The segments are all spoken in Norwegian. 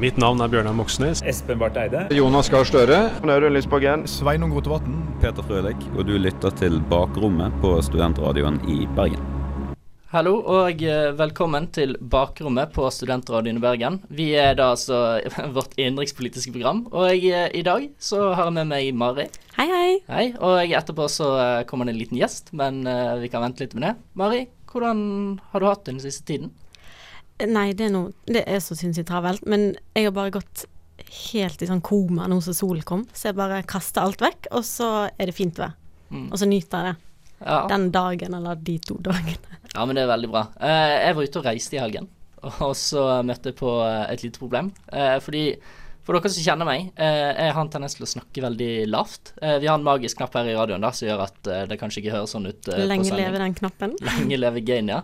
Mitt navn er Bjørnar Moxnes. Espen Barth Eide. Jonas Gahr Støre. Audun Lysbakken. Sveinung Rotevatn. Peter Frølik, og du lytter til Bakrommet på Studentradioen i Bergen. Hallo og eh, velkommen til Bakrommet på Studentradioen i Bergen. Vi er da altså vårt innenrikspolitiske program, og jeg, i dag så har jeg med meg Mari. Hei, hei. Hei, Og etterpå så eh, kommer det en liten gjest, men eh, vi kan vente litt med det. Mari, hvordan har du hatt det den siste tiden? Nei, det er, noe, det er så sinnssykt travelt, men jeg har bare gått helt i sånn koma nå som solen kom, så jeg bare kaster alt vekk, og så er det fint vær. Mm. Og så nyter jeg det. Ja. Den dagen, eller de to dagene. ja, men det er veldig bra. Eh, jeg var ute og reiste i helgen, og så møtte jeg på eh, et lite problem. Eh, fordi for dere som kjenner meg, eh, jeg har en tendens til å snakke veldig lavt. Eh, vi har en magisk knapp her i radioen da, som gjør at det kanskje ikke høres sånn ut. Lenge leve den knappen. Lenge leve gain, ja.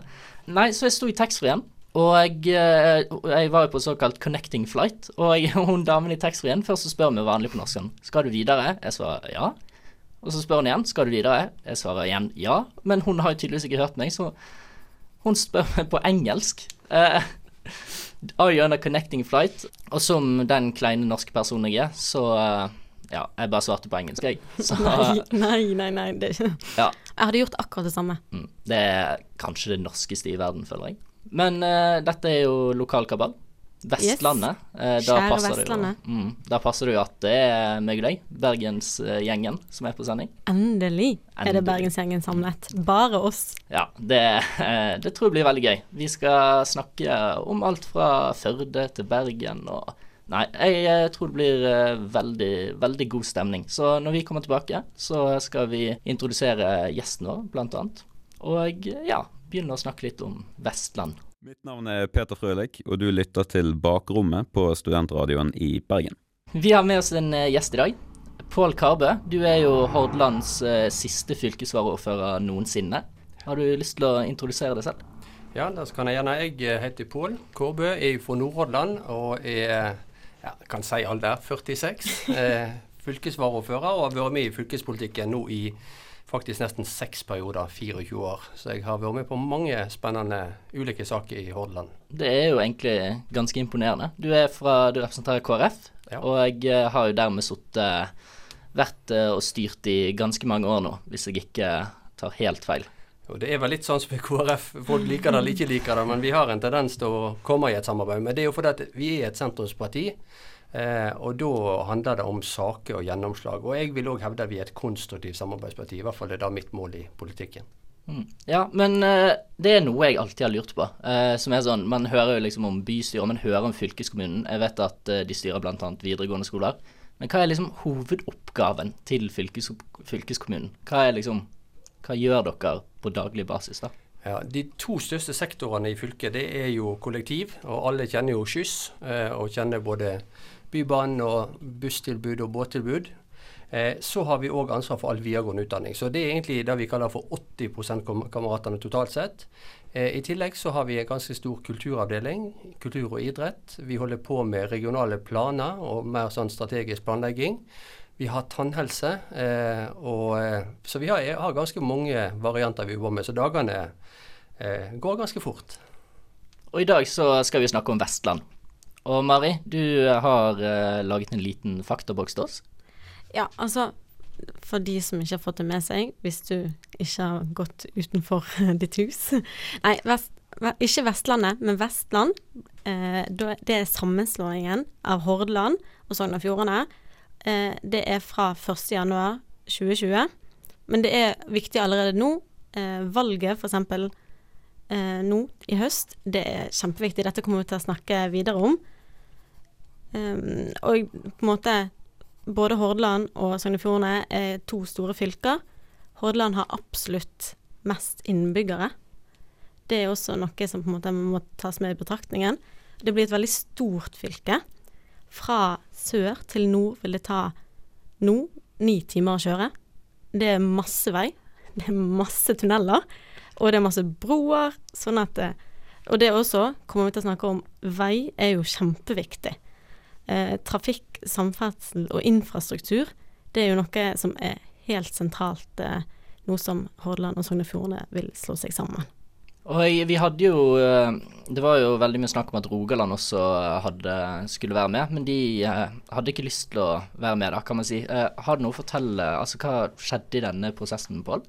Nei, så jeg sto i taxfree-en. Og jeg, eh, jeg var jo på såkalt connecting flight. Og jeg, hun damen i taxfree-en først så spør meg vanlig på norsk sånn Skal du videre? Jeg svarer ja. Og så spør hun igjen Skal du videre? Jeg svarer igjen ja. Men hun har jo tydeligvis ikke hørt meg, så hun spør meg på engelsk. Uh, Are you on a connecting flight? Og som den kleine norske personen jeg er, så uh, ja, jeg bare svarte på engelsk, jeg. Så Nei, nei, nei. nei det ja. Jeg hadde gjort akkurat det samme. Mm. Det er kanskje det norskeste i verden, føler jeg. Men uh, dette er jo lokalkabal. Vestlandet. Yes. da Kjære Vestlandet. Jo, mm, da passer det jo at det er meg og deg, Bergensgjengen, som er på sending. Endelig er det Endelig. Bergensgjengen samlet. Bare oss. Ja, det, eh, det tror jeg blir veldig gøy. Vi skal snakke om alt fra Førde til Bergen og Nei, jeg eh, tror det blir eh, veldig, veldig god stemning. Så når vi kommer tilbake, så skal vi introdusere gjesten vår, blant annet. Og ja, begynne å snakke litt om Vestland. Mitt navn er Peter Frølik, og du lytter til Bakrommet på Studentradioen i Bergen. Vi har med oss en eh, gjest i dag. Pål Karbø, du er jo Hordalands eh, siste fylkesvaraordfører noensinne. Har du lyst til å introdusere deg selv? Ja, det kan jeg gjerne. Jeg eh, heter Pål Kårbø, er fra Nordhordland og er ja, kan si alder 46. Eh, fylkesvaraordfører og har vært med i fylkespolitikken nå i faktisk nesten seks perioder, 24 år. Så jeg har vært med på mange spennende ulike saker i Hordaland. Det er jo egentlig ganske imponerende. Du er fra, du representerer KrF, Ja. og jeg eh, har jo dermed sittet vært eh, og styrt i ganske mange år nå, hvis jeg ikke tar helt feil. Og Det er vel litt sånn som i KrF. Folk liker det eller ikke liker det, men vi har en tendens til å komme i et samarbeid. Men det er jo fordi vi er et sentrumsparti. Eh, og da handler det om saker og gjennomslag. Og jeg vil òg hevde at vi er et konstruktivt samarbeidsparti. I hvert fall er det mitt mål i politikken. Mm. Ja, men eh, det er noe jeg alltid har lurt på. eh, som er sånn, Man hører jo liksom om bystyret, man hører om fylkeskommunen. Jeg vet at eh, de styrer bl.a. videregående skoler. Men hva er liksom hovedoppgaven til fylkes, fylkeskommunen? Hva liksom, hva gjør dere på daglig basis, da? Ja, De to største sektorene i fylket det er jo kollektiv, og alle kjenner jo skyss. Eh, og kjenner både Bybanen og busstilbud og båttilbud. Eh, så har vi òg ansvar for all videregående utdanning. Så det er egentlig det vi kaller for 80 kam- kameratene totalt sett. Eh, I tillegg så har vi en ganske stor kulturavdeling, kultur og idrett. Vi holder på med regionale planer og mer sånn strategisk planlegging. Vi har tannhelse. Eh, og, så vi har, har ganske mange varianter vi jobber med. Så dagene går ganske fort. Og i dag så skal vi snakke om Vestland. Og Mari, du har uh, laget en liten faktaboks til oss. Ja, altså For de som ikke har fått det med seg, hvis du ikke har gått utenfor ditt hus Nei, vest, ikke Vestlandet, men Vestland. Eh, det er sammenslåingen av Hordaland og Sogn og Fjordane. Eh, det er fra 1.1.2020. Men det er viktig allerede nå. Eh, valget, f.eks. Eh, nå i høst, det er kjempeviktig. Dette kommer vi til å snakke videre om. Um, og på en måte både Hordaland og Sogn og Fjordane er to store fylker. Hordaland har absolutt mest innbyggere. Det er også noe som på en måte må tas med i betraktningen. Det blir et veldig stort fylke. Fra sør til nord vil det ta nå ni timer å kjøre. Det er masse vei. Det er masse tunneler. Og det er masse broer. Sånn at det, Og det også kommer vi til å snakke om. Vei er jo kjempeviktig. Eh, trafikk, samferdsel og infrastruktur, det er jo noe som er helt sentralt eh, nå som Hordaland og Sogn og Fjordane vil slå seg sammen. Og vi hadde jo eh, Det var jo veldig mye snakk om at Rogaland også hadde, skulle være med, men de eh, hadde ikke lyst til å være med, da, kan man si. Har du noe å fortelle? Altså, hva skjedde i denne prosessen, Pål?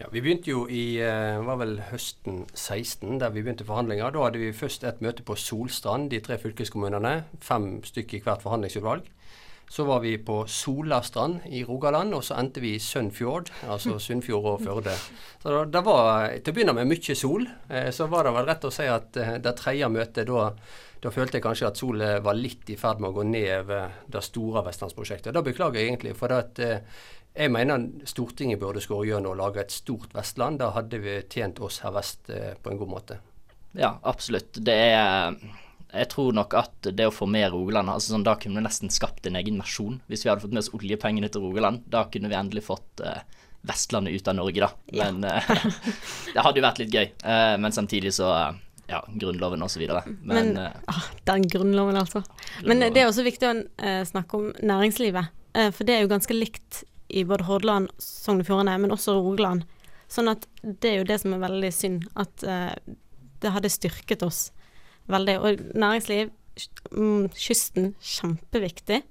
Ja, Vi begynte jo i var vel høsten 16, der vi begynte forhandlinger. Da hadde vi først et møte på Solstrand, de tre fylkeskommunene. Fem stykker i hvert forhandlingsutvalg. Så var vi på Solastrand i Rogaland, og så endte vi i Sunnfjord, altså Sunnfjord og Førde. Så det var til å begynne med mye sol. Eh, så var det vel rett å si at eh, det tredje møtet, da, da følte jeg kanskje at solet var litt i ferd med å gå ned over det store vestlandsprosjektet. Da beklager jeg egentlig, for det at eh, jeg mener Stortinget burde skåre gjennom å lage et stort Vestland. Da hadde vi tjent oss her vest på en god måte. Ja, absolutt. Det er jeg tror nok at det å få med Rogaland altså sånn, Da kunne vi nesten skapt en egen nasjon. Hvis vi hadde fått med oss oljepengene til Rogaland. Da kunne vi endelig fått uh, Vestlandet ut av Norge, da. Men ja. det hadde jo vært litt gøy. Uh, men samtidig så ja, Grunnloven osv. Men, men uh, Den Grunnloven, altså. Grunnloven. Men det er også viktig å snakke om næringslivet. for det er jo ganske likt i både Hordaland, Sogn og Fjordane, men også Rogaland. Sånn at det er jo det som er veldig synd. At det hadde styrket oss veldig. Og næringsliv, mm, kysten, kjempeviktig.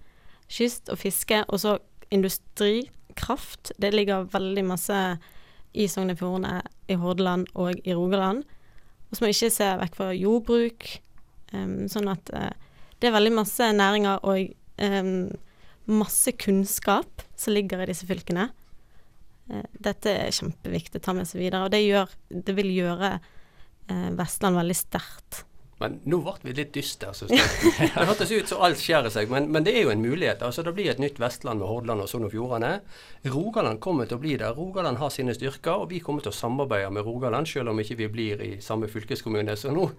Kyst og fiske, og så industri, kraft. Det ligger veldig masse i Sogn og Fjordane, i Hordaland og i Rogaland. Og så må vi ikke se vekk fra jordbruk. Um, sånn at uh, det er veldig masse næringer og um, masse kunnskap som ligger i disse fylkene. Uh, dette er kjempeviktig å ta med seg videre, og det, gjør, det vil gjøre uh, Vestland veldig sterkt. Men nå ble vi litt dystre. Det hørtes ut som alt skjærer seg, men, men, det er jo en mulighet. Altså, det blir et nytt Vestland med Hordaland og Sogn og Fjordane. Rogaland kommer til å bli der. Rogaland har sine styrker, og vi kommer til å samarbeide med Rogaland, selv om ikke vi blir i samme fylkeskommune. Så nå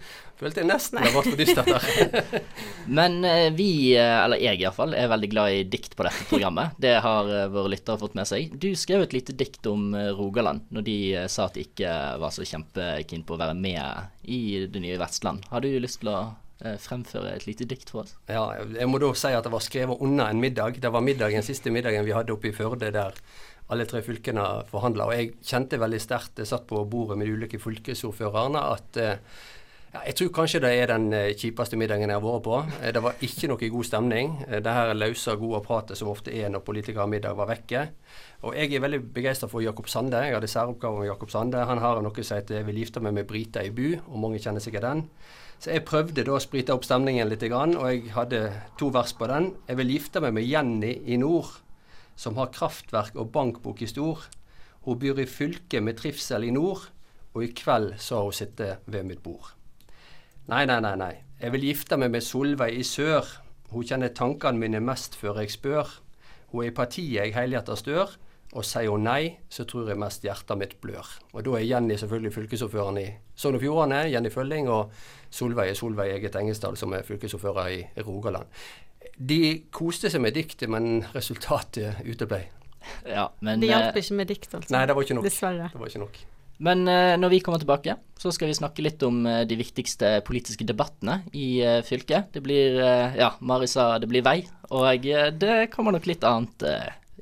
følte jeg nesten det ble for dystert her. men eh, vi, eh, eller jeg iallfall, er veldig glad i dikt på dette programmet. Det har eh, våre lyttere fått med seg. Du skrev et lite dikt om Rogaland når de sa at de ikke var så kjempekeen på å være med i det nye Vestland. Har du lyst til å eh, fremføre et lite dikt for oss? Ja, jeg må da si at det var skrevet under en middag. Det var middagen, siste middagen vi hadde oppe i Førde der alle tre fylkene forhandla. Og jeg kjente veldig sterkt, jeg satt på bordet med de ulike fylkesordførerne, at eh, ja, jeg tror kanskje det er den eh, kjipeste middagen jeg har vært på. Det var ikke noe god stemning. Det her løse, gode pratet som ofte er når politikere har middag, var vekke. Og jeg er veldig begeistra for Jakob Sande. Jeg hadde særoppgave med Jakob Sande. Han har noe som heter 'Jeg vil gifte meg med Brita i bu', og mange kjenner sikkert den. Så jeg prøvde da å sprite opp stemningen litt, og jeg hadde to vers på den. Jeg vil gifte meg med Jenny i nord, som har kraftverk og bankbok i stor. Hun byr i fylke med trivsel i nord, og i kveld har hun sittet ved mitt bord. Nei, nei, nei, nei. Jeg vil gifte meg med Solveig i sør. Hun kjenner tankene mine mest før jeg spør. Hun er i partiet jeg helhjertet stør. Og sier hun nei, så tror jeg mest hjertet mitt blør. Og da er Jenny selvfølgelig fylkesordføreren i Sogn og Fjordane, Jenny Følling, og Solveig er Solveig Eget Engesdal, som er fylkesordfører i Rogaland. De koste seg med diktet, men resultatet uteble. Ja, men Det hjalp ikke med dikt, altså. Nei, det var ikke nok. Dessverre. Det var ikke nok. Men uh, når vi kommer tilbake, så skal vi snakke litt om uh, de viktigste politiske debattene i uh, fylket. Det blir, ja, Mari sa det blir vei, og det kommer nok litt annet,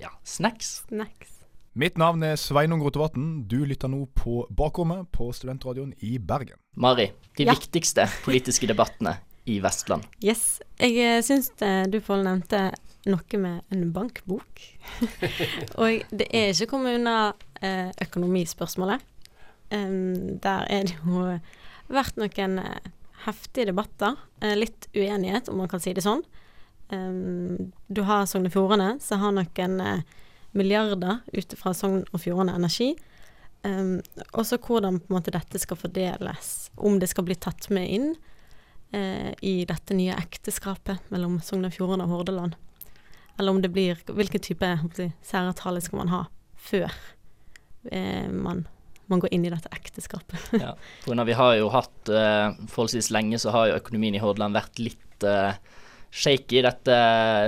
ja, snacks. Snacks. Mitt navn er Sveinung Rotevatn. Du lytter nå på Bakrommet på Studentradioen i Bergen. Mari, de Ja. viktigste politiske debattene i Vestland. Yes. Jeg uh, syns du Pål nevnte noe med en bankbok. og det er ikke kommet unna uh, økonomispørsmålet. Der er det jo vært noen heftige debatter. Litt uenighet, om man kan si det sånn. Du har Sogn og Fjordane, som har noen uh, milliarder ut fra Sogn og Fjordane Energi. Og så hvordan på en måte dette skal fordeles. Om det skal bli tatt med inn i dette nye ekteskapet mellom Sogn og Fjordane og Hordaland. Eller om det blir Hvilken type si, særavtale skal man ha før man man går inn i dette ekteskapet. ja, for når vi har jo hatt uh, Forholdsvis lenge så har jo økonomien i Hordaland vært litt uh, shaky. Dette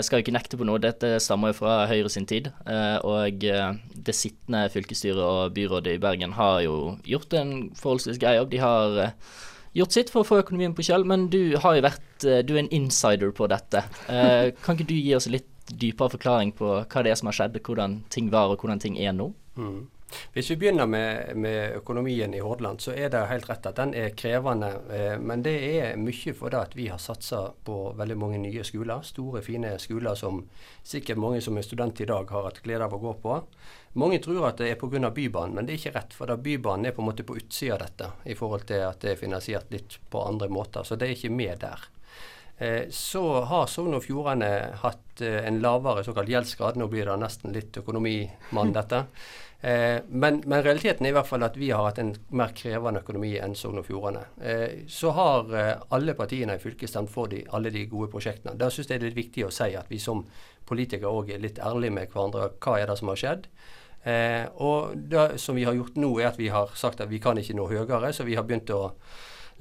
skal jo ikke nekte på noe, dette stammer jo fra Høyre sin tid. Uh, og det sittende fylkesstyret og byrådet i Bergen har jo gjort en forholdsvis grei jobb. De har gjort sitt for å få økonomien på kjøl, men du har jo vært Du er en insider på dette. kan ikke du gi oss litt dypere forklaring på hva det er som har skjedd, hvordan ting var og hvordan ting er nå? Mm. Hvis vi begynner med, med, økonomien i Hordaland, så er det helt rett at den er krevende. Eh, men det er mye for det at vi har satsa på veldig mange nye skoler. Store, fine skoler som sikkert mange som er student i dag har hatt glede av å gå på. Mange tror at det er pga. Bybanen, men det er ikke rett. For da Bybanen er på en måte på utsida av dette, i forhold til at det er finansiert litt på andre måter. Så det er ikke med der. Eh, så har Sogn og Fjordane hatt eh, en lavere såkalt gjeldsgrad. Nå blir det nesten litt økonomimann, dette. Eh, men, men, realiteten er i hvert fall at vi har hatt en mer krevende økonomi enn Sogn og Fjordane. Eh, så har eh, alle partiene i fylket stemt for de, alle de gode prosjektene. Da syns jeg det er litt viktig å si at vi som politikere òg er litt ærlige med hverandre. Hva er det som har skjedd? Og det som vi har gjort nå, er at vi har sagt at vi kan ikke nå høyere, så vi har begynt å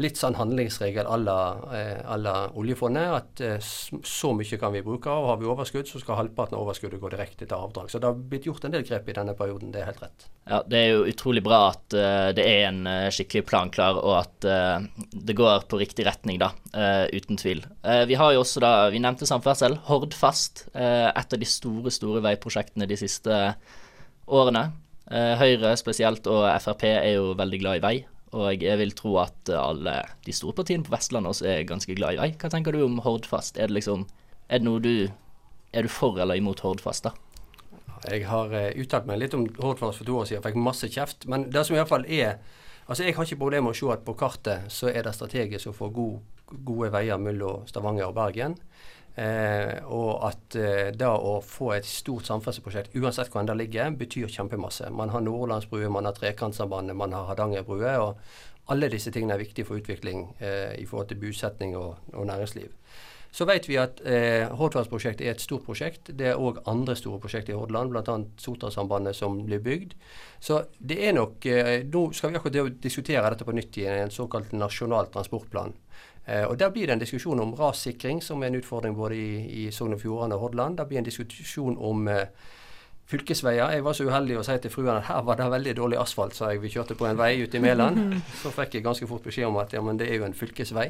litt sånn handlingsregel à la, eh, oljefondet. At eh, så mye kan vi bruke, og har vi overskudd, så skal halvparten av overskuddet gå direkte til avdrag. Så det har blitt gjort en del grep i denne perioden, det er helt rett. Ja, Det er jo utrolig bra at uh, det er en skikkelig plan klar, og at det går på riktig retning, da. uten tvil. vi har jo også da, vi nevnte samferdsel. Hordfast, et av de store, store veiprosjektene de siste årene. Høyre spesielt og Frp er jo veldig glad i vei. Og jeg vil tro at alle de store partiene på Vestlandet også er ganske glad i vei. Hva tenker du om Hordfast? Er det liksom Er det noe du Er du for eller imot Hordfast, da? Jeg har uh, uttalt meg litt om Hordfast for to år siden, jeg fikk masse kjeft. Men det som iallfall er Altså, jeg har ikke problemer med å se at på kartet så er det strategisk å få god, gode veier mellom Stavanger og Bergen. Eh, og at eh, det å få et stort samferdselsprosjekt, uansett hvor det ligger, betyr kjempemasse. Man har Nordlandsbrua, man har Trekantsambandet, man har Hardangerbrua. Og alle disse tingene er viktige for utvikling eh, i forhold til bosetning og, og næringsliv. Så vet vi at eh, Hordfastprosjektet er et stort prosjekt. Det er òg andre store prosjekter i Hordaland, bl.a. Sotrasambandet som blir bygd. Så det er nok eh, Nå skal vi akkurat diskutere dette på nytt i en såkalt nasjonal transportplan. Eh, og Der blir det en diskusjon om rassikring, som er en utfordring både i, i Sogn og Fjordane og Hordaland. Det blir en diskusjon om eh, fylkesveier. Jeg var så uheldig å si til fruen at her var det veldig dårlig asfalt, så jeg vi kjørte på en vei ute i Mæland. Så fikk jeg ganske fort beskjed om at ja, men det er jo en fylkesvei.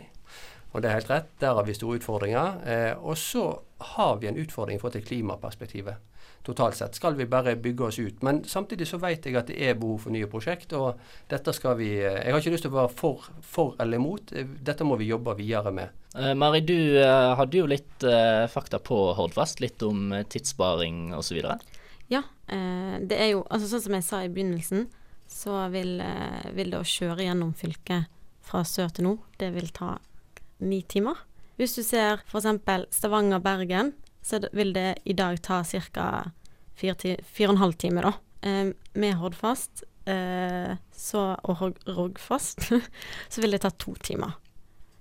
Og det er helt rett, der har vi store utfordringer. Eh, og så har vi en utfordring i forhold til klimaperspektivet totalt sett. Skal vi bare bygge oss ut? Men samtidig så vet jeg at det er behov for nye prosjekt, og dette skal vi eh, Jeg har ikke lyst til å være for, for eller imot. Eh, dette må vi jobbe videre med. Uh, Mari, du uh, hadde jo litt fakta på Hordfast, litt om tidssparing osv. Ja, det er jo altså Sånn som jeg sa i begynnelsen, så vil, vil det å kjøre gjennom fylket fra sør til nord, det vil ta ni timer. Hvis du ser f.eks. Stavanger-Bergen, så vil det i dag ta ca. fire og en halv time, da. Eh, med Hordfast eh, så, og Rogfast så vil det ta to timer.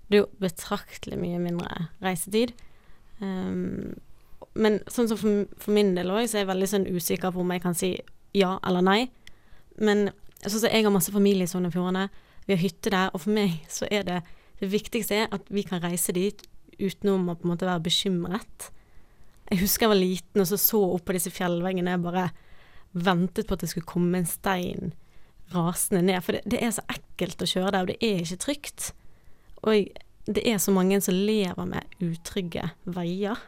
Det er jo betraktelig mye mindre reisetid. Um, men sånn som for, for min del òg, så er jeg veldig sånn usikker på om jeg kan si ja eller nei. Men sånn som jeg har masse familie i Sogn og Fjordane, vi har hytte der, og for meg så er det det viktigste er at vi kan reise dit utenom å på en måte være bekymret. Jeg husker jeg var liten og så så opp på disse fjellveggene. Jeg bare ventet på at det skulle komme en stein rasende ned. For det, det er så ekkelt å kjøre der, og det er ikke trygt. Og det er så mange som lever med utrygge veier.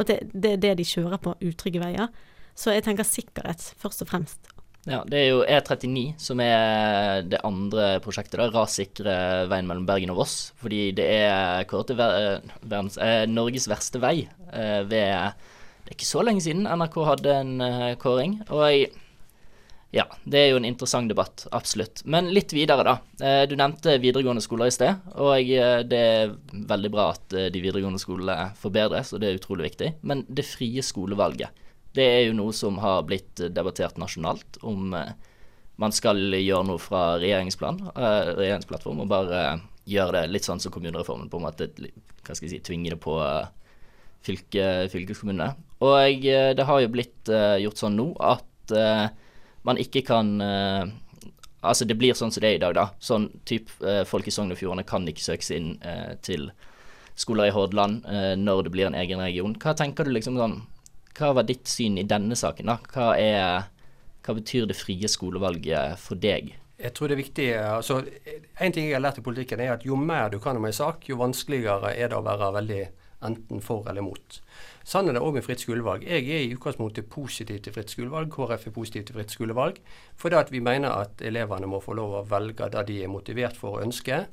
Og det, det er det de kjører på, utrygge veier. Så jeg tenker sikkerhet først og fremst. Ja, det er jo E39 som er det andre prosjektet. da, Rassikre veien mellom Bergen og Voss. Fordi det er kåret til verdens, eh, Norges verste vei. Eh, ved Det er ikke så lenge siden NRK hadde en eh, kåring. Og jeg, ja, det er jo en interessant debatt. Absolutt. Men litt videre, da. Eh, du nevnte videregående skoler i sted. Og jeg, det er veldig bra at eh, de videregående skolene forbedres, og det er utrolig viktig. Men det frie skolevalget. Det er jo noe som har blitt debattert nasjonalt, om eh, man skal gjøre noe fra eh, regjeringsplattform og bare gjøre det litt sånn som kommunereformen, på en måte hva skal jeg si, tvinge det på eh, fylke, fylkeskommunene. Og det har jo blitt gjort sånn nå at man ikke kan Altså, det blir sånn som det er i dag, da. Sånn type folk i Sogn og Fjordane kan ikke søkes inn til skoler i Hordaland når det blir en egen region. Hva tenker du liksom sånn hva var ditt syn i denne saken? da? Hva, er, hva betyr det frie skolevalget for deg? Jeg tror det er viktig, altså En ting jeg har lært i politikken, er at jo mer du kan om en sak, jo vanskeligere er det å være veldig enten for eller mot. Sånn er det òg med fritt skolevalg. Jeg er i utgangspunktet positiv til fritt skolevalg. KrF er positiv til fritt skolevalg. Fordi at vi mener at elevene må få lov å velge det de er motivert for å ønske.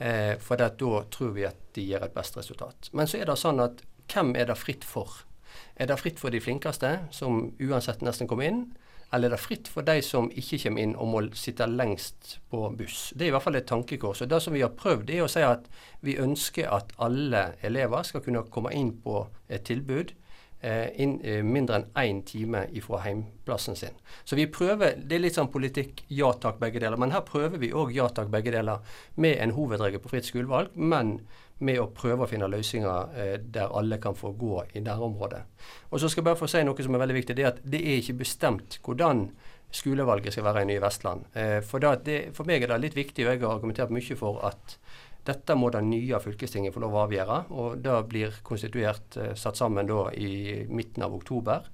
Eh, for da tror vi at de gir et best resultat. Men så er det sånn at hvem er det fritt for? Er det fritt for de flinkeste, som uansett nesten kommer inn? Eller er det fritt for de som ikke kommer inn og må sitte lengst på buss? Det er i hvert fall et tankekors. Og Det som vi har prøvd, er å si at vi ønsker at alle elever skal kunne komme inn på et tilbud eh, inn, eh, mindre enn én time ifra heimplassen sin. Så vi prøver, Det er litt sånn politikk ja takk, begge deler. Men her prøver vi òg ja takk, begge deler med en hovedregel på fritt skolevalg. men med å prøve å finne løsninger eh, der alle kan få gå i nærområdet. Og så skal jeg bare få si noe som er veldig viktig. Det er at det er ikke bestemt hvordan skolevalget skal være i Nye Vestland. Eh, for, det, for, meg er det litt viktig, og jeg har argumentert mye for at dette må det nye fylkestinget få lov å avgjøre. Og det blir konstituert eh, satt sammen da i midten av oktober.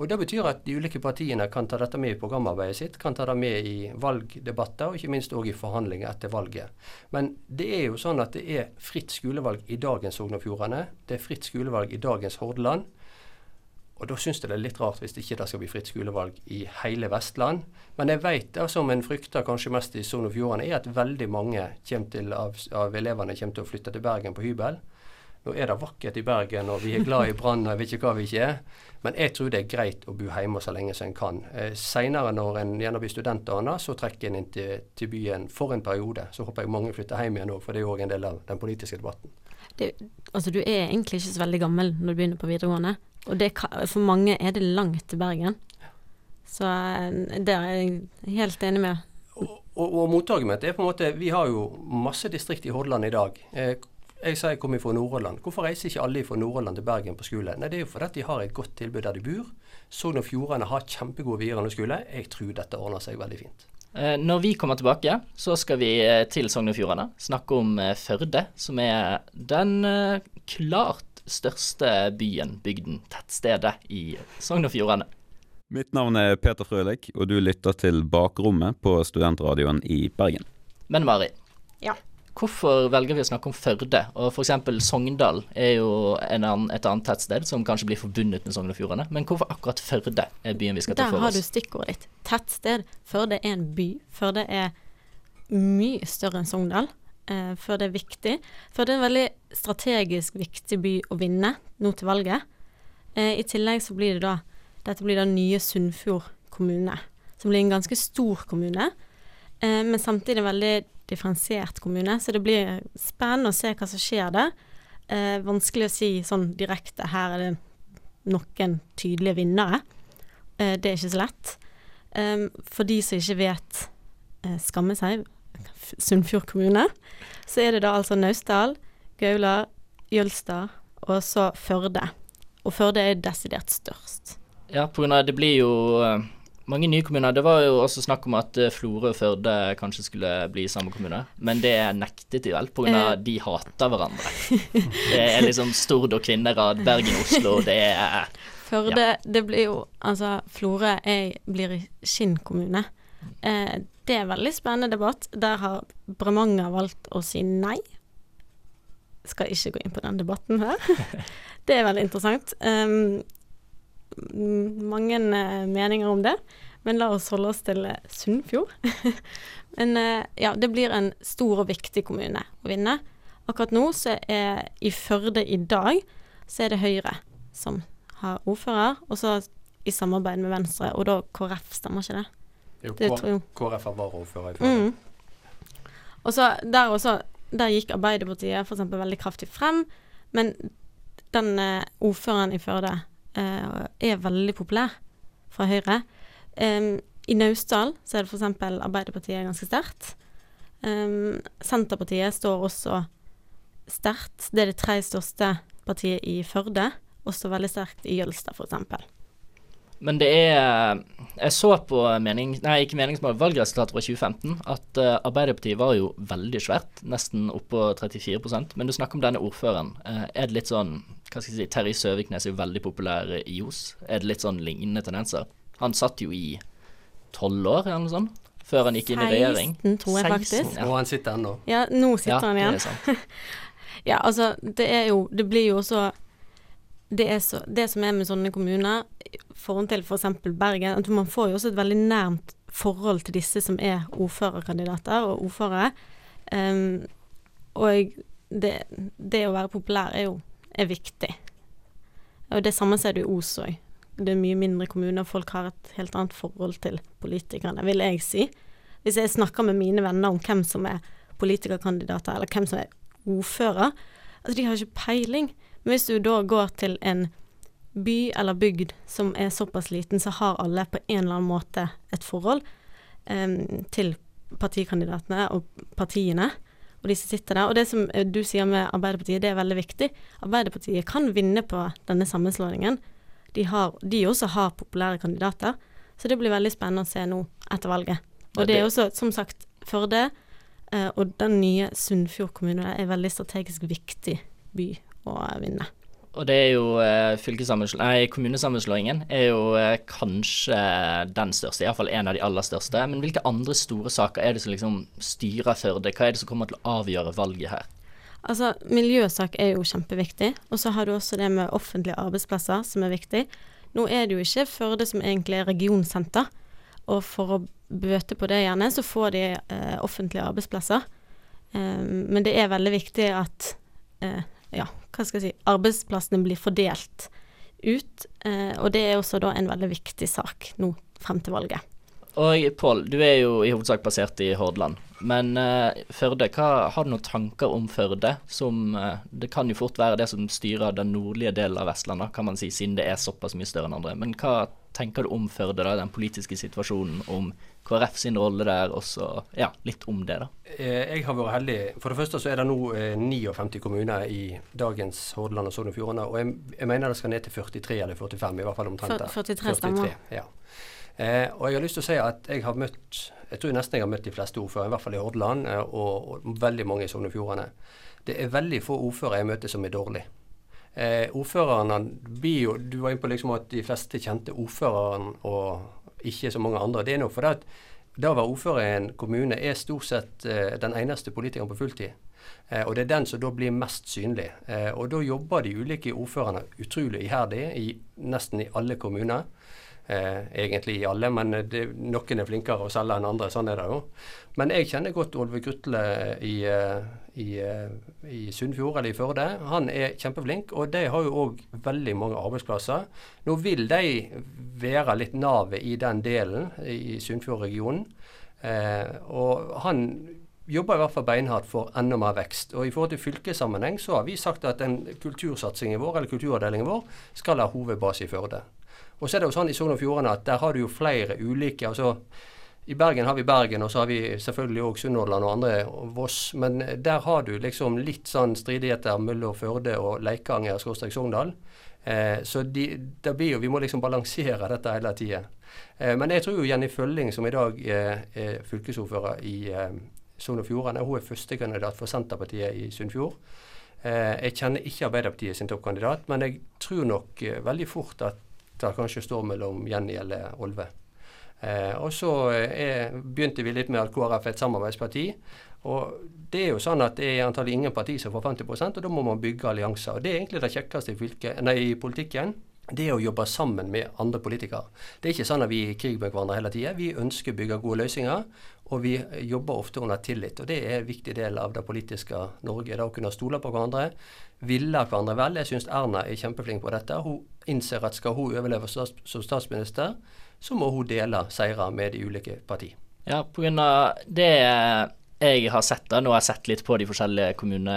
Og Det betyr at de ulike partiene kan ta dette med i programarbeidet sitt, kan ta det med i valgdebatter, og ikke minst òg i forhandlinger etter valget. Men det er jo sånn at det er fritt skolevalg i dagens Sogn og Fjordane. Det er fritt skolevalg i dagens Hordaland. Og da syns jeg det er litt rart hvis det ikke skal bli fritt skolevalg i hele Vestland. Men jeg vet det som en frykter kanskje mest i Sogn og Fjordane, er at veldig mange til, av, av elevene kommer til å flytte til Bergen på hybel. Nå er det vakkert i Bergen, og vi er glad i Brann, og jeg vet ikke hva vi ikke er. Men jeg tror det er greit å bo hjemme så lenge som en kan. Eh, Seinere, når en gjerne blir student, så trekker en inn til, til, byen for en periode. Så håper jeg mange flytter hjem igjen òg, for det er òg en del av den politiske debatten. Det, altså, du er egentlig ikke så veldig gammel når du begynner på videregående. Og det, for mange er det langt til Bergen. Så eh, det er jeg helt enig med. Og, og, og motargumentet er på en måte Vi har jo masse distrikt i Hordaland i dag. Eh, jeg sier jeg kommer fra Nordhordland. Hvorfor reiser ikke alle fra Nordhordland til Bergen på skole? Nei, Det er jo fordi de har et godt tilbud der de bor. Sogn og Fjordane har kjempegode videregående skole. Jeg tror dette ordner seg veldig fint. Eh, når vi kommer tilbake, så skal vi eh, til Sogn og Fjordane. Snakke om eh, Førde, som er den klart største byen, bygden, tettstedet i Sogn og Fjordane. Mitt navn er Peter Frølik, og du lytter til Bakrommet på studentradioen i Bergen. Men Mari, ja. Hvorfor velger vi å snakke om Førde? Og f.eks. Sogndal er jo annen, et annet tettsted som kanskje blir forbundet med Sogn og Fjordane. Men hvorfor akkurat Førde er byen vi skal ta for oss? Der har du stikkordet ditt. Tettsted. Førde er en by. Førde er mye større enn Sogndal. Eh, Førde er viktig. Førde er en veldig strategisk viktig by å vinne nå til valget. Eh, I tillegg så blir det da Dette blir da nye Sunnfjord kommune. Som blir en ganske stor kommune. Eh, men samtidig veldig differensiert kommune, så det blir spennende å se hva som skjer der. Eh, vanskelig å si sånn direkte her er det noen tydelige vinnere. Eh, det er ikke så lett. Eh, for de som ikke vet eh, skammer seg, Sunnfjord kommune, så er det da altså Naustdal, Gaular, Jølstad og så Førde. Og Førde er desidert størst. Ja, på grunn av det blir jo eh, mange nye kommuner. Det var jo også snakk om at eh, Florø og Førde kanskje skulle bli samme kommune, men det nektet de vel, pga. de hater hverandre. det er liksom Stord og Kvinnherad, Bergen, Oslo, det er Førde, ja. det blir jo Altså, Florø blir Skinn kommune. Eh, det er en veldig spennende debatt. Der har Bremanger valgt å si nei. Skal ikke gå inn på den debatten her. det er veldig interessant. Um, mange uh, meninger om det. Men la oss holde oss til uh, Sunnfjord. Men uh, ja, det blir en stor og viktig kommune å vinne. Akkurat nå så er i Førde i dag så er det Høyre som har ordfører, og så i samarbeid med Venstre, og da KrF, stemmer ikke det? Jo, det K KrF er varaordfører i Førde. Mm. Og så der også, der gikk Arbeiderpartiet f.eks. veldig kraftig frem, men den ordføreren i Førde er veldig populær fra Høyre. I Naustdal så er det f.eks. Arbeiderpartiet ganske sterkt. Senterpartiet står også sterkt. Det er det tredje største partiet i Førde. Også veldig sterkt i Jølstad, f.eks. Men det er Jeg så på mening, nei, ikke meningsmål, valgresultatet fra 2015 at uh, Arbeiderpartiet var jo veldig svært, nesten oppå 34% Men du snakker om denne ordføreren. Uh, er det litt sånn hva skal jeg si, Terje Søviknes er jo veldig populær i Os. Er det litt sånn lignende tendenser? Han satt jo i tolv år, eller noe sånt, før han gikk inn i regjering. 16, tror jeg faktisk. 16, ja. Og han sitter ennå. Ja, nå sitter ja, han igjen. Ja, altså, det er jo Det blir jo også Det, så, det som er med sånne kommuner, forhold til f.eks. For Bergen, at man får jo også et veldig nærmt forhold til disse som er ordførerkandidater og ordførere. Um, og det, det, å være populær er jo er viktig. Og det samme ser du i Os òg. Det er mye mindre kommuner, folk har et helt annet forhold til politikerne, vil jeg si. Hvis jeg snakker med mine venner om hvem som er politikerkandidater, eller hvem som er ordfører, altså de har ikke peiling. Men hvis du da går til en by eller bygd som er såpass liten, så har alle på en eller annen måte et forhold um, til partikandidatene og partiene, og de som sitter der. Og det som eh, du sier med Arbeiderpartiet, det er veldig viktig. Arbeiderpartiet kan vinne på denne sammenslåingen. De, har, de også har populære kandidater, så det blir veldig spennende å se nå etter valget. Og det er også, som sagt, Førde uh, og den nye Sunnfjord kommune er veldig strategisk viktig by å vinne. Og det er jo nei, kommunesammenslåingen er jo eh, kanskje den største, iallfall en av de aller største. Men hvilke andre store saker er det som liksom styrer Førde? Hva er det som kommer til å avgjøre valget her? Altså, Miljøsak er jo kjempeviktig. Og så har du også det med offentlige arbeidsplasser som er viktig. Nå er det jo ikke Førde som egentlig er regionsenter. Og for å bøte på det gjerne, så får de eh, offentlige arbeidsplasser. Um, men det er veldig viktig at eh, ja, hva skal jeg si, arbeidsplassene blir fordelt ut. Eh, og det er også da en veldig viktig sak nå frem til valget. Og Pål, du er jo i hovedsak basert i Hordaland. Men eh, Førde, hva, har du noen tanker om Førde? Som, eh, det kan jo fort være det som styrer den nordlige delen av Vestlandet, kan man si, siden det er såpass mye større enn andre. Men hva tenker du om Førde, da, den politiske situasjonen, om KrF sin rolle der, og så ja, litt om det, da. Eh, jeg har vært heldig. For det første så er det nå eh, 59 kommuner i dagens Hordaland og Sogn og Fjordane. Og jeg, jeg, mener det skal ned til 43 eller 45, i hvert fall omtrent der. 43 stemmer. Ja. Eh, og jeg har lyst til å si at jeg har møtt jeg tror nesten jeg har møtt de fleste ordførere, i hvert fall i Hordaland, eh, og, og, veldig mange i Sogn og Fjordane. Det er veldig få ordførere jeg møter som er dårlige. Eh, ordførerne blir jo Du var inne på liksom at de fleste kjente ordføreren og ikke så mange andre. Det er nok fordi at da å være ordfører i en kommune er stort sett eh, den eneste politikeren på fulltid. Eh, og det er den som da blir mest synlig. Eh, og da jobber de ulike ordførerne utrolig iherdig i nesten i alle kommuner. Eh, egentlig i alle, men det, noen er flinkere å selge enn andre. Sånn er det jo. Men jeg kjenner godt Olve Grutle i, eh, i, eh, i Sunnfjord eller i Førde. Han er kjempeflink, og de har jo òg veldig mange arbeidsplasser. Nå vil de være litt navet i den delen i Sunnfjordregionen. Eh, og han jobber i hvert fall beinhardt for enda mer vekst. Og I forhold til fylkessammenheng så har vi sagt at en kultursatsingen vår, eller kulturavdelingen vår skal ha hovedbase i Førde. Og så er det jo sånn i Sogn og Fjordane at der har du jo flere ulike altså i Bergen har vi Bergen, og så har vi selvfølgelig òg Sunnhordland og andre, og Voss. Men der har du liksom litt sånn stridigheter mellom Førde og Leikanger skråstrek Sogndal. Eh, så de, det blir jo, vi må liksom balansere dette hele tida. Eh, men jeg tror jo Jenny Følling, som i dag er, er fylkesordfører i eh, Sogn og Fjordane, hun er førstekandidat for Senterpartiet i Sunnfjord. Eh, jeg kjenner ikke Arbeiderpartiet sin toppkandidat, men jeg tror nok eh, veldig fort at det kanskje står mellom Jenny eller Olve. Eh, og så er, begynte vi litt med at KrF er et samarbeidsparti. Og det er jo sånn at det er antallet ingen parti som får 50% og da må man bygge allianser. Og Det er egentlig det kjekkeste i, fylke, nei, i politikken. Det er å jobbe sammen med andre politikere. Det er ikke sånn at vi er i krig med hverandre hele tida. Vi ønsker å bygge gode løsninger, og vi jobber ofte under tillit. Og Det er en viktig del av det politiske Norge. Det å kunne stole på hverandre, ville hverandre vel. Jeg syns Erna er kjempeflink på dette. Hun innser at skal hun overleve som statsminister, så må hun dele seirer med de ulike partiene. Ja, pga. det jeg har sett, da, nå har jeg sett litt på de forskjellige kommune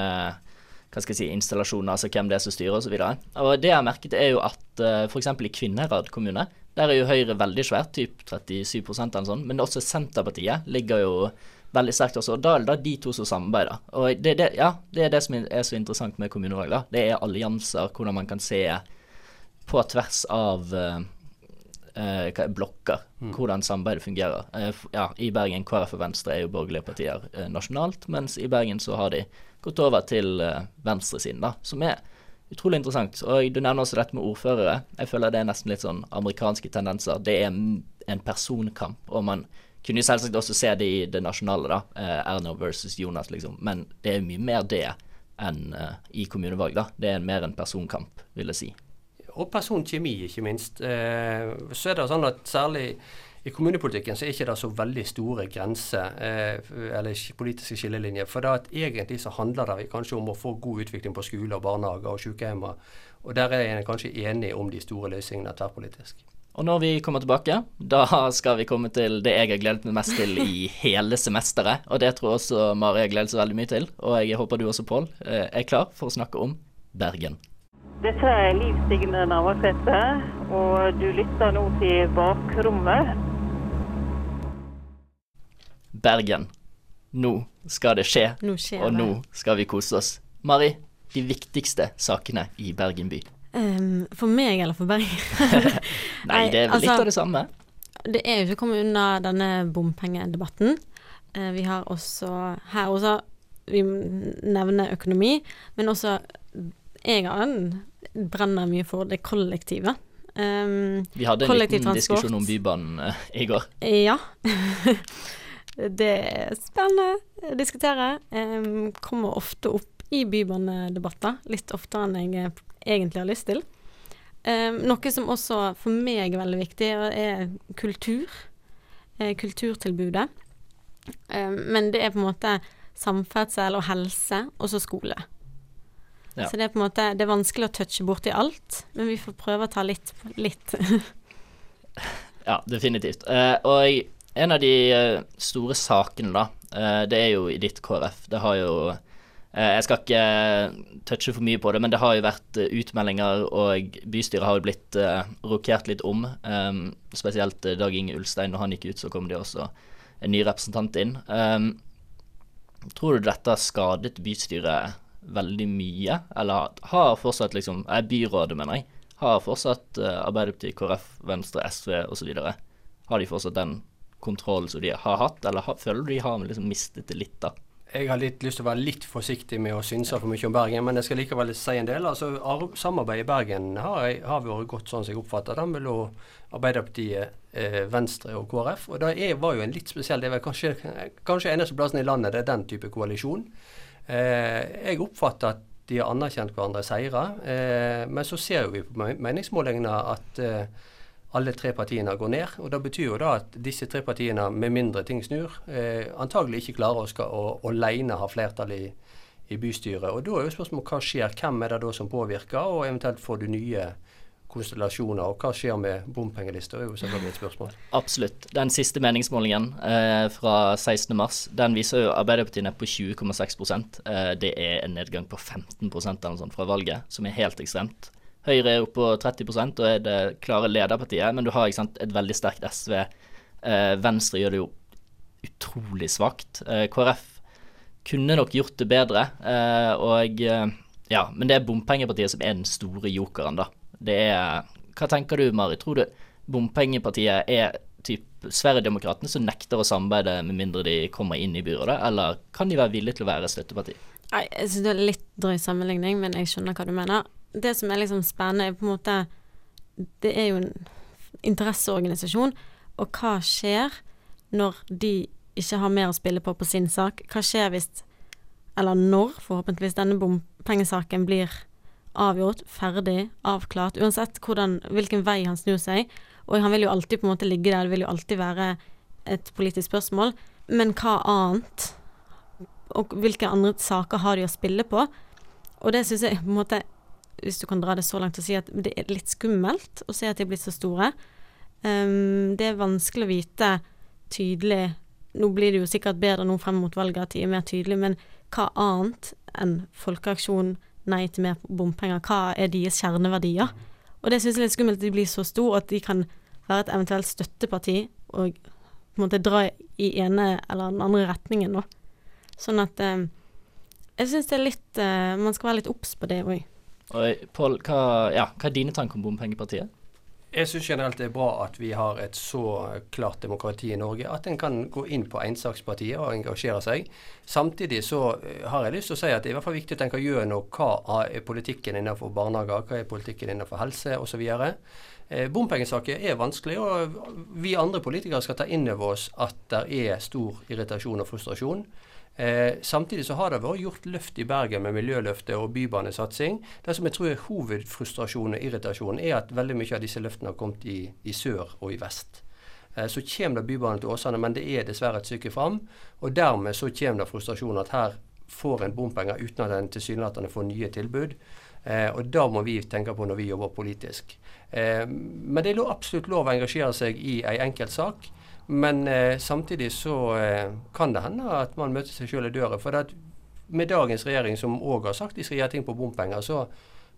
hva skal jeg si, installasjoner, altså hvem det er som styrer osv. Det jeg har merket, er jo at eh, f.eks. i Kvinnherad kommune, der er jo Høyre veldig svært, typ 37 eller sånn, men også Senterpartiet ligger jo veldig sterkt også. og Da er det de to som samarbeider. Og det, det, ja, det er det som er så interessant med kommunevalg. da. Det er allianser, hvordan man kan se på tvers av uh, eh, blokker, mm. hvordan samarbeidet fungerer. Eh, ja, I Bergen, KrF og Venstre er jo borgerlige partier eh, nasjonalt, mens i Bergen så har de gått over til eh, venstresiden, da, som er utrolig interessant. Og Du nevner også dette med ordførere. Jeg føler det er nesten litt sånn amerikanske tendenser. Det er en personkamp. og man kunne selvsagt også se det i det nasjonale, da. Eh, Erna versus Jonas, liksom. Men det er mye mer det enn eh, i kommunevalg. da. Det er mer en personkamp, vil jeg si. Og personkjemi, ikke minst. Eh, så er det sånn at særlig i kommunepolitikken så er ikke det så veldig store grenser eh, eller politiske skillelinjer. For det at egentlig så handler det kanskje om å få god utvikling på skoler, barnehager og sykehjem. Og der er en kanskje enig om de store løsningene tverrpolitisk. Og når vi kommer tilbake, da skal vi komme til det jeg har gledet meg mest til i hele semesteret. Og det tror jeg også Mari har gledet seg veldig mye til. Og jeg håper du også, Pål, eh, er klar for å snakke om Bergen. Dette er Liv Signe Navarsete, og du lytter nå til Bakrommet. Bergen. Nå skal det skje, Nå skjer og det. nå skal vi kose oss. Mari, de viktigste sakene i Bergen by. Um, for meg eller for Bergen? Nei, det er vel litt altså- av det samme. Det er jo ikke kommet unna denne bompengedebatten. Uh, vi har også her også Vi nevner økonomi, men også Jeg har en brenner mye for det kollektive. Um, Vi hadde en liten diskusjon om Bybanen uh, i går. Ja. det er spennende å diskutere. Um, kommer ofte opp i bybanedebatter. Litt oftere enn jeg eh, egentlig har lyst til. Um, noe som også for meg er veldig viktig, er kultur. Eh, kulturtilbudet. Um, men det er på en måte samferdsel og helse, og så skole. Ja. Så det er på en måte Det er vanskelig å touche borti alt, men vi får prøve å ta litt. litt. Ja, definitivt. Eh, og en av de eh, store sakene, da, eh, det er jo i ditt KrF. Det har jo eh, Jeg skal ikke touche for mye på det, men det har jo vært utmeldinger, og bystyret har jo blitt rokert litt om. eh, spesielt Dag Inge Ulstein, når han gikk ut, så kom det også en ny representant inn. Eh, tror du dette skadet bystyret veldig mye, eller har fortsatt liksom er Byrådet, mener jeg har fortsatt eh, Arbeiderpartiet, KrF, Venstre, SV osv. Har de fortsatt den kontrollen som de har hatt, eller har, føler du de har liksom mistet det litt, da? Jeg har litt lyst til å være litt forsiktig med å synse for mye om Bergen, men jeg skal likevel si en del. Altså, ar- Samarbeidet i Bergen har, har vært godt, sånn som jeg oppfatter det, mellom Arbeiderpartiet, eh, Venstre og KrF. Og det var jo en litt spesiell Det er kanskje, kanskje eneste plassen i landet det er den type koalisjon. Eh, jeg oppfatter at de har anerkjent hverandre seire, eh, men så ser vi på meningsmålingene at eh, alle tre partiene går ned. og Det betyr jo da at disse tre partiene, med mindre ting snur, antagelig ikke klarer å, skal, å alene ha flertall i, i bystyret. Og Da er jo spørsmålet hva skjer, hvem er det da som påvirker, og eventuelt får du nye konstellasjoner. Og hva skjer med bompengelister, er jo selvfølgelig et spørsmål. Absolutt. Den siste meningsmålingen eh, fra 16.3, den viser jo Arbeiderpartiet ned på 20,6 eh, Det er en nedgang på 15 eller sånt fra valget, som er helt ekstremt. Høyre er oppe på 30% og er det klare lederpartiet, men du har sant, et veldig sterkt SV. Eh, Venstre gjør det jo utrolig svakt. Eh, KrF kunne nok gjort det bedre, eh, og eh, ja, men det er bompengepartiet som er den store jokeren, da. Det er Hva tenker du, Mari? Tror du bompengepartiet er typ Sverigedemokraterna som nekter å samarbeide med mindre de kommer inn i byrådet, eller kan de være villige til å være støtteparti? Nei, jeg synes det er litt drøy sammenligning, men jeg skjønner hva du mener. Det som er liksom spennende, er på en måte Det er jo en interesseorganisasjon, og hva skjer når de ikke har mer å spille på på sin sak? Hva skjer hvis Eller når, forhåpentligvis, denne bompengesaken blir avgjort, ferdig, avklart, uansett hvordan, hvilken vei han snur seg. Og han vil jo alltid på en måte ligge der, det vil jo alltid være et politisk spørsmål. Men hva annet? Og hvilke andre saker har de å spille på? Og det syns jeg på en måte Hvis du kan dra det så langt og si at det er litt skummelt å se at de er blitt så store. Um, det er vanskelig å vite tydelig Nå blir det jo sikkert bedre nå frem mot valget at de er mer tydelige, men hva annet enn folkeaksjon nei til mer bompenger, hva er deres kjerneverdier? Og det syns jeg er litt skummelt at de blir så store, at de kan være et eventuelt støtteparti og på en måte dra i ene eller den andre retningen, da. Sånn at eh, jeg syns det er litt eh, Man skal være litt obs på det òg. Pål, hva, ja, hva er dine tanker om bompengepartiet? Jeg syns generelt det er bra at vi har et så klart demokrati i Norge at en kan gå inn på ensakspartiet og engasjere seg. Samtidig så eh, har jeg lyst til å si at det er i hvert fall viktig å tenke gjennom hva er politikken innenfor barnehager, hva er politikken innenfor helse osv. Eh, Bompengesaker er vanskelig, og vi andre politikere skal ta inn over oss at det er stor irritasjon og frustrasjon. Eh, samtidig så har det vært gjort løft i Bergen med miljøløftet og bybanesatsing. Det som jeg tror er hovedfrustrasjonen og irritasjonen, er at veldig mye av disse løftene har kommet i, i sør og i vest. Eh, så kommer det bybane til Åsane, men det er dessverre et stykke fram. Og dermed så kommer det frustrasjon at her får en bompenger uten at en tilsynelatende får nye tilbud. Eh, og da må vi tenke på når vi jobber politisk. Eh, men det er absolutt lov å engasjere seg i ei enkeltsak. Men eh, samtidig så eh, kan det hende at man møter seg sjøl i døra. For at med dagens regjering, som òg har sagt de skal gjøre ting på bompenger, så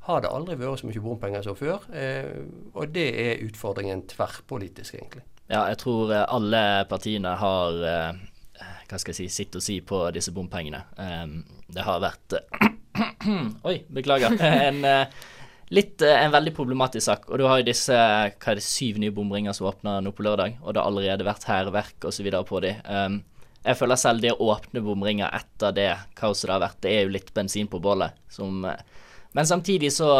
har det aldri vært så mye bompenger som før. Eh, og det er utfordringen tverrpolitisk, egentlig. Ja, jeg tror eh, alle partiene har eh, hva skal jeg si, sitt å si på disse bompengene. Um, det har vært Oi, beklager. En litt eh, en veldig problematisk sak. Og du har jo disse hva er det, syv nye bomringer som åpner nå på lørdag, og det har allerede vært hærverk osv. på de. Um, jeg føler selv det å åpne bomringer etter det kaoset det har vært, det er jo litt bensin på bålet. Som, eh, men samtidig så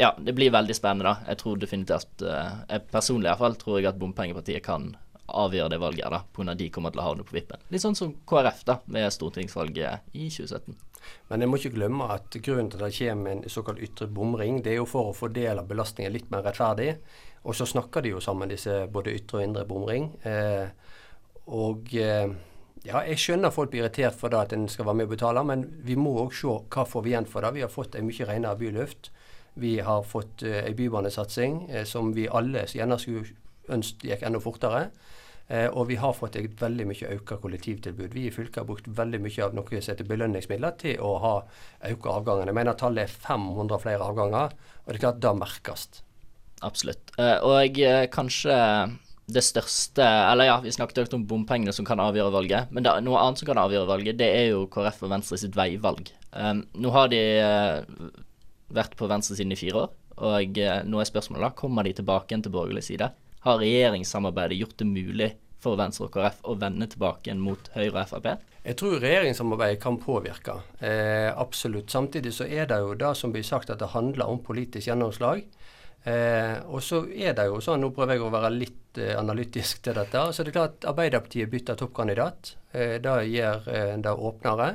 Ja, det blir veldig spennende, da. Jeg tror definitivt jeg Personlig i hvert fall tror jeg at Bompengepartiet kan avgjøre det valget, da, pga. de kommer til å havne på vippen. Litt sånn som KrF da, med stortingsvalget i 2017. Men jeg må ikke glemme at grunnen til at det kommer en såkalt ytre bomring, det er jo for å fordele belastningen litt mer rettferdig. Og så snakker de jo sammen, disse både ytre og indre bomring. Eh, og eh, ja, jeg skjønner folk blir irritert for det at en skal være med og betale, men vi må òg se hva får vi igjen for det. Vi har fått en mye renere byluft. Vi har fått uh, en bybanesatsing uh, som vi alle gjerne skulle ønsket gikk enda fortere. Eh, og vi har fått et veldig mye økt kollektivtilbud. Vi i fylket har brukt veldig mye av noe som heter belønningsmidler til å ha økt avgangene. Jeg mener tallet er 500 flere avganger, og det er klart det merkes. Absolutt. Eh, og eh, kanskje det største Eller ja, vi snakket også om bompengene som kan avgjøre valget. Men det, noe annet som kan avgjøre valget, det er jo KrF og Venstre sitt veivalg. Um, nå har de uh, vært på venstresiden i fire år, og nå er spørsmålet da, kommer de tilbake igjen til borgerlig side? Har regjeringssamarbeidet gjort det mulig for Venstre og KrF å vende tilbake mot Høyre og Frp? Jeg tror regjeringssamarbeidet kan påvirke. Eh, absolutt. Samtidig så er det jo det som blir sagt at det handler om politisk gjennomslag. Eh, og så er det jo sånn, nå prøver jeg å være litt eh, analytisk til dette. så det er klart Arbeiderpartiet bytter toppkandidat. Eh, det gjør eh, det åpnere.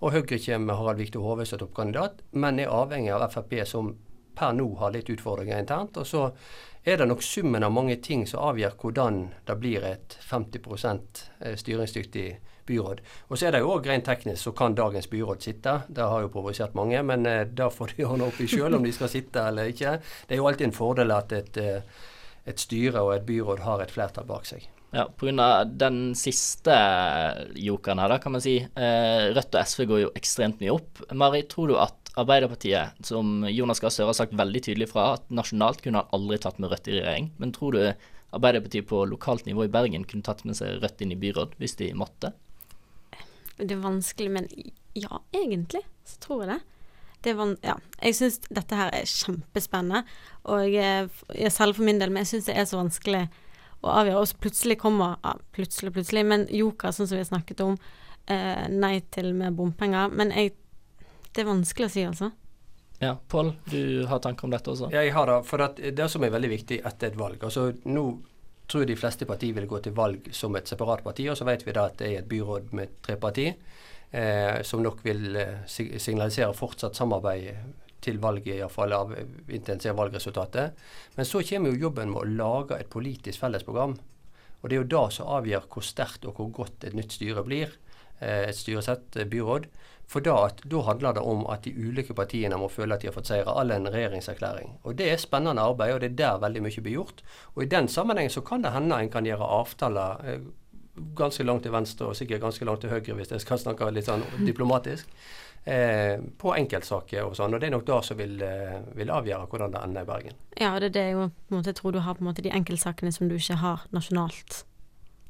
Og Høyre kommer med Harald Viktor Hove som toppkandidat, men er avhengig av Frp, som per nå har litt utfordringer internt. Og så er det nok summen av mange ting som avgjør hvordan det blir et 50 eh, styringsdyktig byråd. Og så er det jo òg rent teknisk så kan dagens byråd sitte. Det har jo provosert mange, men eh, da får de ordne opp i sjøl om de skal sitte eller ikke. Det er jo alltid en fordel at et, eh, et styre og et byråd har et flertall bak seg. Ja, Pga. den siste jokeren her, da, kan man si. Rødt og SV går jo ekstremt mye opp. Mari, tror du at Arbeiderpartiet, som Jonas Gahr Støre har sagt veldig tydelig fra, at nasjonalt kunne han aldri tatt med Rødt i regjering. Men tror du Arbeiderpartiet på lokalt nivå i Bergen kunne tatt med seg Rødt inn i byråd hvis de måtte? Det er vanskelig, men ja, egentlig så tror jeg det. det ja. Jeg syns dette her er kjempespennende, og jeg, jeg selv for min del, men jeg syns det er så vanskelig å avgjøre. Og så plutselig kommer ja, plutselig, plutselig, men Joker, sånn som vi har snakket om, eh, nei til med bompenger. Men jeg det er vanskelig å si, altså. Ja, Pål, du har tanker om dette også? Ja, jeg har det. For det som er veldig viktig etter et valg altså Nå tror de fleste partier vil gå til valg som et separat parti, og så vet vi da at det er et byråd med tre partier, eh, som nok vil eh, signalisere fortsatt samarbeid til valget, iallfall av intensivere valgresultatet. Men så kommer jo jobben med å lage et politisk fellesprogram. Og det er jo da som avgjør hvor sterkt og hvor godt et nytt styre blir. Eh, et styresett, byråd. For da, da, handler det om at de ulike partiene må føle at de har fått seire. All en regjeringserklæring. Og Det er spennende arbeid, og det er der veldig mye blir gjort. Og I den sammenhengen så kan det hende en kan gjøre avtaler eh, ganske langt til venstre og sikkert ganske langt til høyre, hvis jeg skal snakke litt sånn diplomatisk. Eh, på enkeltsaker og sånn. Og det er nok det som vil, eh, vil, avgjøre hvordan det ender i Bergen. Ja, og det er det jeg tror du har på en måte de enkeltsakene som du ikke har nasjonalt.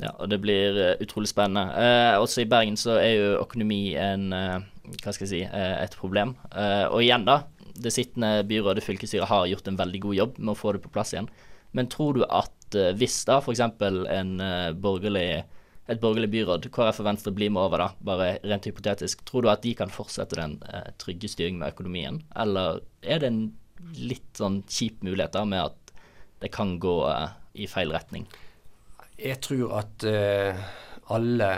Ja, og det blir uh, utrolig spennende. Eh, også i Bergen så er jo økonomi en uh, Hva skal jeg si et problem. og igjen, da. Det sittende byrådet, fylkesstyret, har gjort en veldig god jobb med å få det på plass igjen. Men tror du at hvis da f.eks. borgerlig et borgerlig byråd, KrF og Venstre blir med over, da, bare rent hypotetisk, tror du at de kan fortsette den trygge styringen med økonomien? Eller er det en litt sånn kjip mulighet da med at det kan gå i feil retning? Jeg tror at uh, alle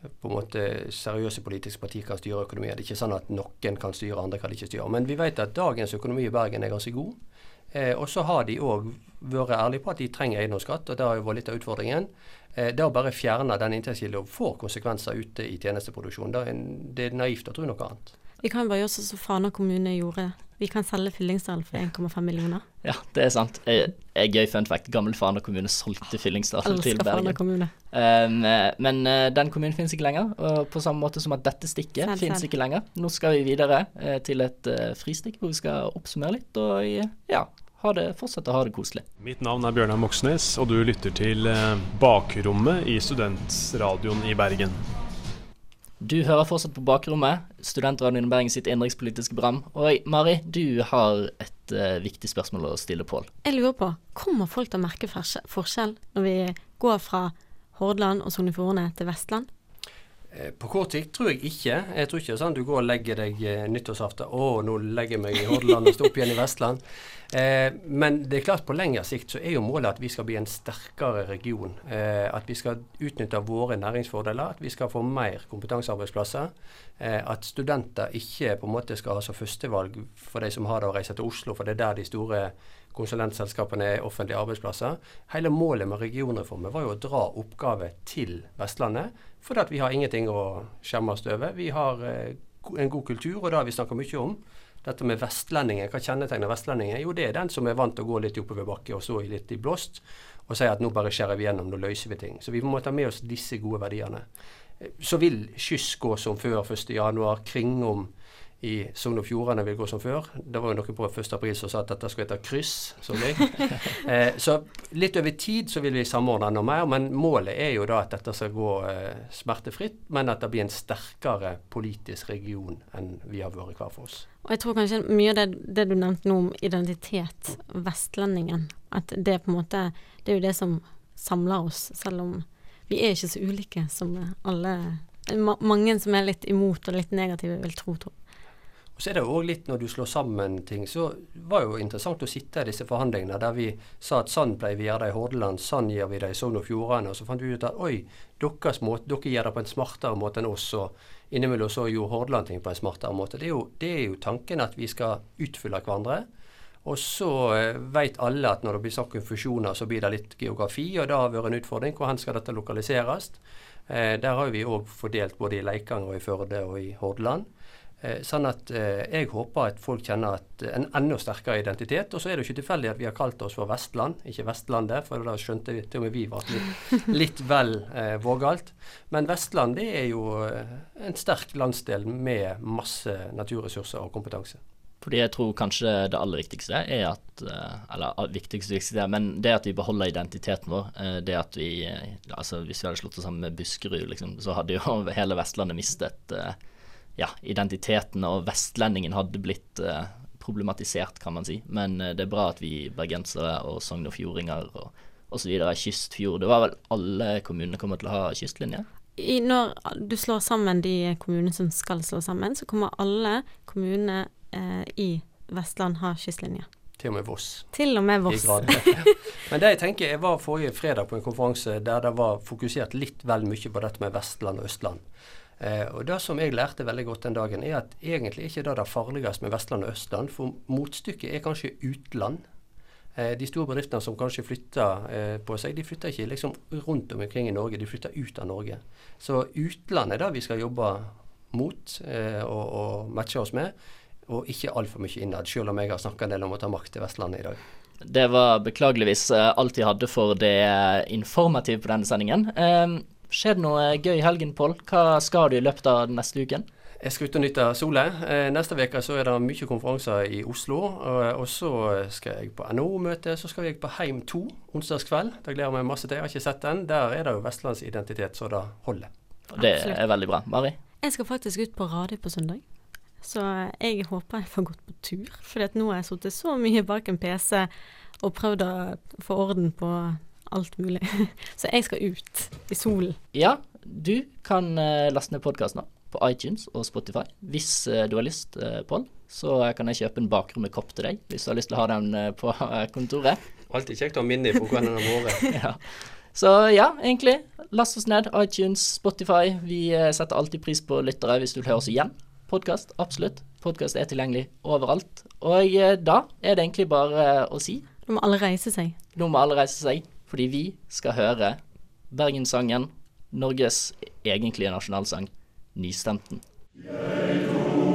på en måte seriøse politiske partier kan styre økonomien. Det er ikke sånn at noen kan styre, andre kan ikke styre. Men vi vet at dagens økonomi i Bergen er ganske god. Eh, og så har de òg vært ærlige på at de trenger eiendomsskatt, og det har jo vært litt av utfordringen. Eh, det å bare fjerne den inntektskilden får konsekvenser ute i tjenesteproduksjonen. Det er naivt å tro noe annet. Vi kan bare gjøre sånn som Fana kommune gjorde. Vi kan selge Fyllingsdal for 1,5 millioner. Ja, det er sant. Jeg, jeg gøy fun fact. Gammel Fana kommune solgte Fyllingsdal til Bergen. Fana Bergen. kommune. Um, men eh, den kommunen finnes ikke lenger, og på samme måte som at dette stikket Selv, finnes selv. ikke lenger. Nå skal vi videre eh, til et eh, fristikk hvor vi skal oppsummere litt og ja, ha det, fortsette å ha det koselig. Mitt navn er Bjørnar Moxnes, og du lytter til Bakrommet i Studentradioen i Bergen. Du hører fortsatt på Bakrommet, Studentradioen i Bergen sitt innenrikspolitiske program. Og Mari, du har et uh, viktig spørsmål å stille Pål. Jeg lurer på, kommer folk til å merke forskjell- når vi går fra Hordaland og Sogn og Fjordane til Vestland? Eh, På kort sikt tror jeg ikke. Jeg tror ikke sånn du går og legger deg eh, nyttårsaften Å, nå legger jeg meg i Hordaland og står opp igjen i Vestland. Eh, men det er klart på lengre sikt så er jo målet at vi skal bli en sterkere region. Eh, at vi skal utnytte våre næringsfordeler. At vi skal få mer kompetansearbeidsplasser. Eh, at studenter ikke på en måte skal ha som førstevalg for de som har det å reise til Oslo, for det er der de store konsulentselskapene er offentlige arbeidsplasser. Hele målet med regionreformen var jo å dra oppgaver til Vestlandet. For at vi har ingenting å skjemme oss over. Vi har eh, en god kultur, og det har vi snakka mye om. Dette med vestlendinger, hva kjennetegner vestlendinger? Jo, det er den som er vant til å gå litt oppover oppoverbakke og stå litt i blåst, og si at nå bare skjærer vi gjennom, nå løser vi ting. Så vi må ta med oss disse gode verdiene. Eh, Så vil skyss gå som før 1.1. Kringom i Sogn og Fjordane vil gå som før. Det var jo noen på 1. april som sa at dette skulle hete kryss. som jeg. eh, så litt over tid så vil vi samordne enda mer, men målet er jo da at dette skal gå eh, smertefritt, men at det blir en sterkere politisk region enn vi har vært hver for oss. Og jeg tror kanskje mye av det, det du nevnte nå om identitet, vestlendingen, at det på en måte Det er jo det som samler oss, selv om vi er ikke så ulike som alle ma Mange som er litt imot og litt negative, vil tro. tro. Og så er det òg litt når du slår sammen ting, så var jo interessant å sitte i disse forhandlingene der vi sa at sånn pleier vi å gjøre det i Hordaland, sånn gjør vi det i Sogn og Fjordane. Og så fant vi ut at oi, deres måte, dere gjør det på en smartere måte enn oss. Og innimellom så gjorde Hordaland ting på en smartere måte. Det er jo, det er jo tanken at vi skal utfylle hverandre. Og så eh, vet alle at når det blir snakk om fusjoner, så blir det litt geografi, og det har vært en utfordring. Hvor skal dette lokaliseres? Eh, der har vi òg fordelt både i Leikanger og i Førde og i Hordaland. Eh, sånn at eh, jeg håper at folk kjenner at en enda sterkere identitet. Og så er det jo ikke tilfeldig at vi har kalt oss for Vestland, ikke Vestlandet. For da skjønte vi til og med vi var litt, litt vel eh, vågalt. Men Vestland det er jo eh, en sterk landsdel med masse naturressurser og kompetanse. Fordi jeg tror kanskje det aller viktigste er at eh, Eller al- viktigste, viktigste, men det at vi beholder identiteten vår. eh, Det at vi eh, Altså hvis vi hadde slått oss sammen med Buskerud, liksom, så hadde jo hele Vestlandet mistet eh, ja, identiteten, og vestlendingen hadde blitt eh, problematisert, kan man si. Men eh, det er bra at vi bergensere og sogn og fjordinger og osv. er kystfjord. Det var vel alle kommunene kommer til å ha kystlinje? I, når du slår sammen de kommunene som skal slå sammen, så kommer alle kommunene eh, i Vestland ha kystlinje. Til og med Voss. Til og med Voss. Men det jeg tenker, jeg var forrige fredag på en konferanse der det var fokusert litt vel mye på dette med Vestland og Østland. Eh, og Det som jeg lærte veldig godt den dagen, er at egentlig ikke det det farligste med Vestland og Østland. For motstykket er kanskje utland. Eh, de store bedriftene som kanskje flytter eh, på seg, de flytter ikke liksom rundt om omkring i Norge, de flytter ut av Norge. Så utlandet er det vi skal jobbe mot eh, og, og matche oss med, og ikke altfor mye innad, selv om jeg har snakka en del om å ta makt til Vestlandet i dag. Det var beklageligvis eh, alt jeg hadde for det eh, informative på denne sendingen. Eh, skjer det noe gøy i helgen, Pål? Hva skal du i løpet av neste uken? Jeg skal ut og nyte solet. Eh, neste uke så er det mye konferanser i Oslo. Og, og så skal jeg på NHO-møte. Så skal jeg på Heim 2 onsdagskveld. Det gleder jeg meg masse til. Jeg har ikke sett den. Der er det jo vestlandsidentitet så det holder. Det er veldig bra. Mari? Jeg skal faktisk ut på radio på søndag. Så jeg håper jeg får gått på tur. For nå har jeg sittet så mye bak en PC og prøvd å få orden på alt mulig. Så jeg skal ut i solen. Ja, du kan eh, laste ned podkasten på iTunes og Spotify hvis eh, du har lyst, eh, Pål. Så kan jeg kjøpe en bakrommekopp til deg hvis du har lyst til å ha den på kontoret. Alltid kjekt å ha minne på hvordan den har vært. ja. Så ja, egentlig. Last oss ned. iTunes, Spotify. Vi setter alltid pris på lyttere hvis du vil høre oss igjen. Podkast, absolutt. Podkast er tilgjengelig overalt. Og da er det egentlig bare å si Nå må alle reise seg. Nå må alle reise seg. Fordi vi skal høre Bergenssangen, Norges egentlige nasjonalsang, Nystemten. Jeg tror